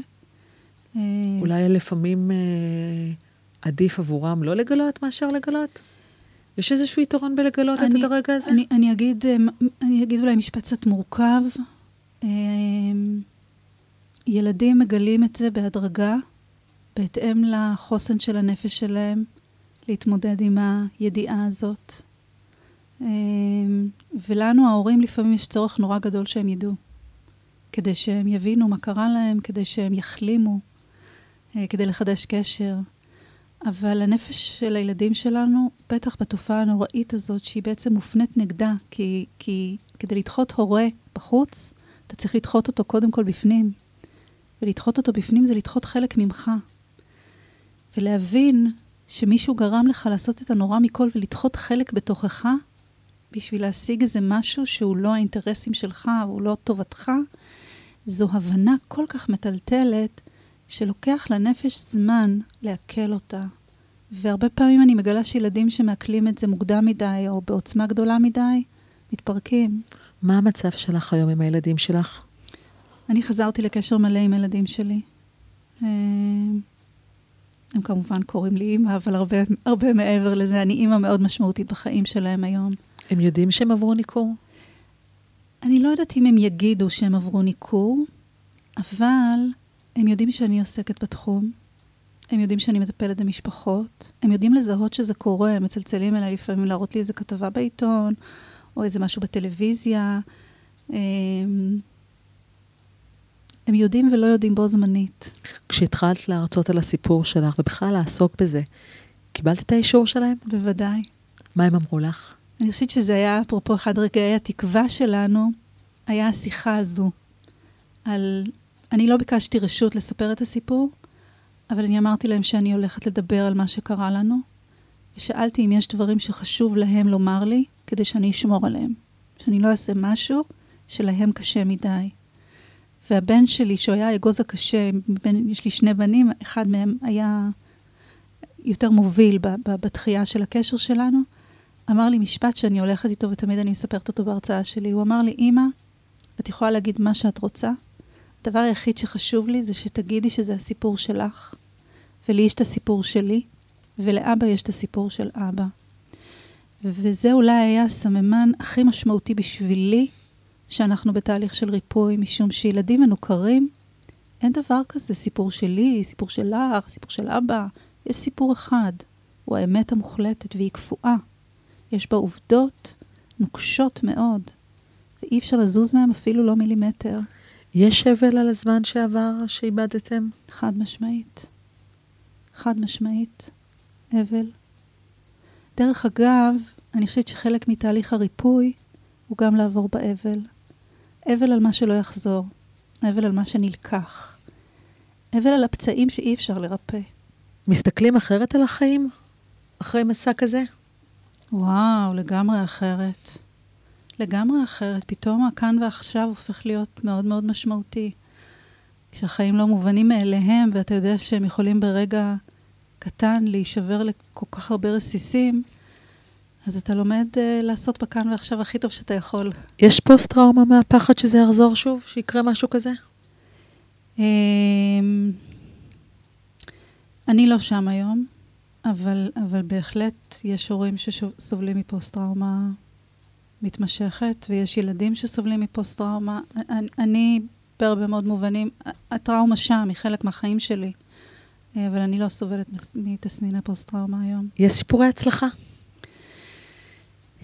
אה, אולי לפעמים אה, עדיף עבורם לא לגלות מאשר לגלות? יש איזשהו יתרון בלגלות את אני- הרגע הזה? אני, אני, אגיד, אה, אני אגיד אולי משפט קצת מורכב. אה, ילדים מגלים את זה בהדרגה, בהתאם לחוסן של הנפש שלהם, להתמודד עם הידיעה הזאת. אה, ולנו, ההורים, לפעמים יש צורך נורא גדול שהם ידעו. כדי שהם יבינו מה קרה להם, כדי שהם יחלימו, כדי לחדש קשר. אבל הנפש של הילדים שלנו, בטח בתופעה הנוראית הזאת, שהיא בעצם מופנית נגדה, כי, כי כדי לדחות הורה בחוץ, אתה צריך לדחות אותו קודם כל בפנים. ולדחות אותו בפנים זה לדחות חלק ממך. ולהבין שמישהו גרם לך לעשות את הנורא מכל ולדחות חלק בתוכך, בשביל להשיג איזה משהו שהוא לא האינטרסים שלך, הוא לא טובתך, זו הבנה כל כך מטלטלת, שלוקח לנפש זמן לעכל אותה. והרבה פעמים אני מגלה שילדים שמעכלים את זה מוקדם מדי, או בעוצמה גדולה מדי, מתפרקים. מה המצב שלך היום עם הילדים שלך? אני חזרתי לקשר מלא עם הילדים שלי. אה, הם כמובן קוראים לי אימא, אבל הרבה, הרבה מעבר לזה, אני אימא מאוד משמעותית בחיים שלהם היום. הם יודעים שהם עברו ניכור? אני לא יודעת אם הם יגידו שהם עברו ניכור, אבל הם יודעים שאני עוסקת בתחום. הם יודעים שאני מטפלת במשפחות. הם יודעים לזהות שזה קורה, הם מצלצלים אליי לפעמים להראות לי איזה כתבה בעיתון, או איזה משהו בטלוויזיה. הם, הם יודעים ולא יודעים בו זמנית. כשהתחלת להרצות על הסיפור שלך ובכלל לעסוק בזה, קיבלת את האישור שלהם? בוודאי. מה הם אמרו לך? אני חושבת שזה היה, אפרופו אחד רגעי התקווה שלנו, היה השיחה הזו. על... אני לא ביקשתי רשות לספר את הסיפור, אבל אני אמרתי להם שאני הולכת לדבר על מה שקרה לנו, ושאלתי אם יש דברים שחשוב להם לומר לי, כדי שאני אשמור עליהם. שאני לא אעשה משהו שלהם קשה מדי. והבן שלי, שהוא היה האגוז הקשה, בין, יש לי שני בנים, אחד מהם היה יותר מוביל ב- ב- בתחייה של הקשר שלנו, אמר לי משפט שאני הולכת איתו ותמיד אני מספרת אותו בהרצאה שלי. הוא אמר לי, אמא, את יכולה להגיד מה שאת רוצה. הדבר היחיד שחשוב לי זה שתגידי שזה הסיפור שלך, ולי יש את הסיפור שלי, ולאבא יש את הסיפור של אבא. וזה אולי היה הסממן הכי משמעותי בשבילי, שאנחנו בתהליך של ריפוי, משום שילדים מנוכרים, אין דבר כזה סיפור שלי, סיפור שלך, סיפור של אבא. יש סיפור אחד, הוא האמת המוחלטת והיא קפואה. יש בה עובדות נוקשות מאוד, ואי אפשר לזוז מהם אפילו לא מילימטר. יש אבל על הזמן שעבר שאיבדתם? חד משמעית. חד משמעית. אבל. דרך אגב, אני חושבת שחלק מתהליך הריפוי הוא גם לעבור באבל. אבל על מה שלא יחזור. אבל על מה שנלקח. אבל על הפצעים שאי אפשר לרפא. מסתכלים אחרת על החיים אחרי מסע כזה? וואו, לגמרי אחרת. לגמרי אחרת. פתאום הכאן ועכשיו הופך להיות מאוד מאוד משמעותי. כשהחיים לא מובנים מאליהם, ואתה יודע שהם יכולים ברגע קטן להישבר לכל כך הרבה רסיסים, אז אתה לומד uh, לעשות בכאן ועכשיו הכי טוב שאתה יכול. יש פוסט-טראומה מהפחד שזה יחזור שוב? שיקרה משהו כזה? אמ, אני לא שם היום, אבל, אבל בהחלט יש הורים שסובלים מפוסט-טראומה מתמשכת, ויש ילדים שסובלים מפוסט-טראומה. אני, אני בהרבה מאוד מובנים, הטראומה שם היא חלק מהחיים שלי, אבל אני לא סובלת מתסמיני פוסט-טראומה היום. יש סיפורי הצלחה?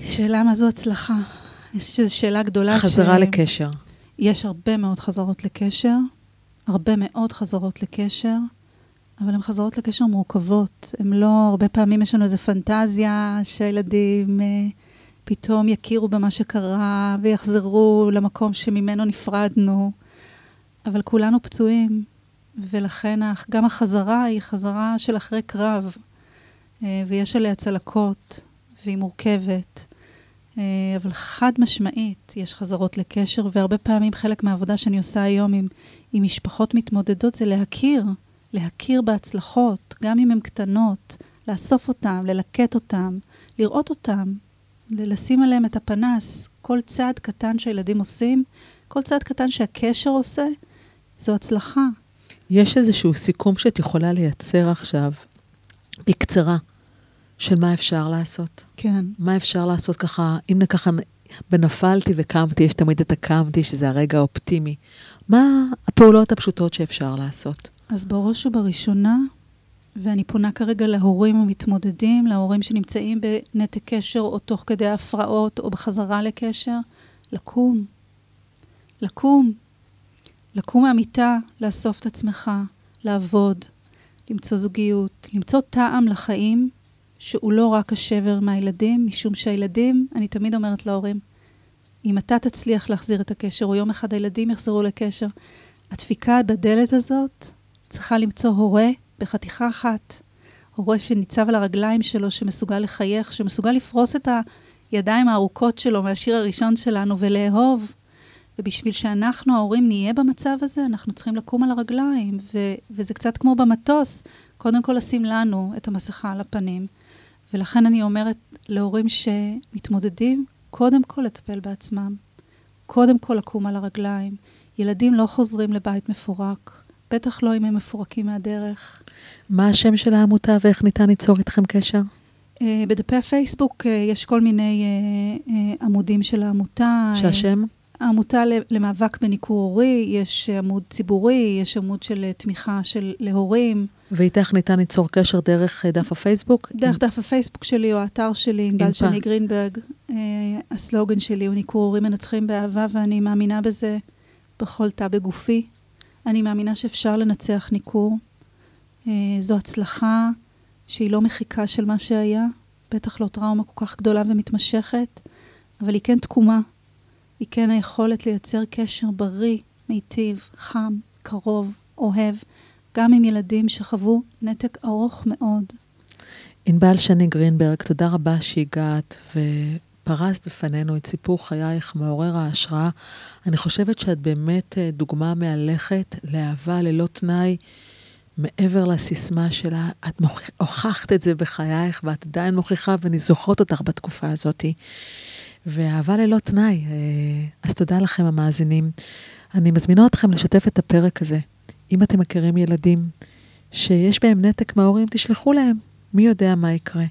שאלה מה זו הצלחה? אני חושבת שזו שאלה גדולה. חזרה ש... לקשר. יש הרבה מאוד חזרות לקשר, הרבה מאוד חזרות לקשר, אבל הן חזרות לקשר מורכבות. הן לא, הרבה פעמים יש לנו איזו פנטזיה שהילדים אה, פתאום יכירו במה שקרה ויחזרו למקום שממנו נפרדנו, אבל כולנו פצועים, ולכן גם החזרה היא חזרה של אחרי קרב, אה, ויש עליה צלקות, והיא מורכבת. אה, אבל חד משמעית, יש חזרות לקשר, והרבה פעמים חלק מהעבודה שאני עושה היום עם, עם משפחות מתמודדות זה להכיר, להכיר בהצלחות, גם אם הן קטנות, לאסוף אותן, ללקט אותן, לראות אותן, לשים עליהם את הפנס. כל צעד קטן שהילדים עושים, כל צעד קטן שהקשר עושה, זו הצלחה. יש איזשהו סיכום שאת יכולה לייצר עכשיו, בקצרה, של מה אפשר לעשות? כן. מה אפשר לעשות ככה, אם ככה בנפלתי וקמתי, יש תמיד את הקמתי, שזה הרגע האופטימי. מה הפעולות הפשוטות שאפשר לעשות? אז בראש ובראשונה, ואני פונה כרגע להורים המתמודדים, להורים שנמצאים בנתק קשר או תוך כדי הפרעות או בחזרה לקשר, לקום. לקום. לקום מהמיטה, לאסוף את עצמך, לעבוד, למצוא זוגיות, למצוא טעם לחיים, שהוא לא רק השבר מהילדים, משום שהילדים, אני תמיד אומרת להורים, אם אתה תצליח להחזיר את הקשר, או יום אחד הילדים יחזרו לקשר, הדפיקה בדלת הזאת צריכה למצוא הורה בחתיכה אחת. הורה שניצב על הרגליים שלו, שמסוגל לחייך, שמסוגל לפרוס את הידיים הארוכות שלו מהשיר הראשון שלנו ולאהוב. ובשביל שאנחנו, ההורים, נהיה במצב הזה, אנחנו צריכים לקום על הרגליים. ו- וזה קצת כמו במטוס, קודם כל לשים לנו את המסכה על הפנים. ולכן אני אומרת להורים שמתמודדים, קודם כל לטפל בעצמם. קודם כל לקום על הרגליים. ילדים לא חוזרים לבית מפורק. בטח לא אם הם מפורקים מהדרך. מה השם של העמותה ואיך ניתן ליצור איתכם קשר? Uh, בדפי הפייסבוק uh, יש כל מיני uh, עמודים של העמותה. שהשם? העמותה למאבק בניכור הורי, יש עמוד ציבורי, יש עמוד של תמיכה של להורים. ואיתך ניתן ליצור קשר דרך דף הפייסבוק? דרך עם... דף הפייסבוק שלי או האתר שלי, ענבל שני גרינברג. הסלוגן שלי הוא ניכור הורים מנצחים באהבה, ואני מאמינה בזה בכל תא בגופי. אני מאמינה שאפשר לנצח ניכור. אה, זו הצלחה שהיא לא מחיקה של מה שהיה, בטח לא טראומה כל כך גדולה ומתמשכת, אבל היא כן תקומה. היא כן היכולת לייצר קשר בריא, מיטיב, חם, קרוב, אוהב, גם עם ילדים שחוו נתק ארוך מאוד. ענבל שני גרינברג, תודה רבה שהגעת, ו... פרסת בפנינו את סיפור חייך מעורר ההשראה. אני חושבת שאת באמת אה, דוגמה מהלכת לאהבה ללא תנאי, מעבר לסיסמה שלה. את הוכחת את זה בחייך, ואת עדיין מוכיחה, ואני זוכרת אותך בתקופה הזאת. ואהבה ללא תנאי. אה, אז תודה לכם, המאזינים. אני מזמינה אתכם לשתף את הפרק הזה. אם אתם מכירים ילדים שיש בהם נתק מההורים, תשלחו להם. מי יודע מה יקרה.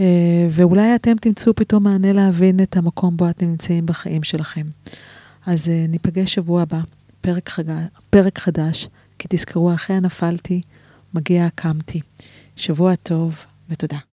אה, ואולי אתם תמצאו פתאום מענה להבין את המקום בו אתם נמצאים בחיים שלכם. אז אה, ניפגש שבוע הבא, פרק, חג... פרק חדש, כי תזכרו, אחרי הנפלתי, מגיע הקמתי. שבוע טוב ותודה.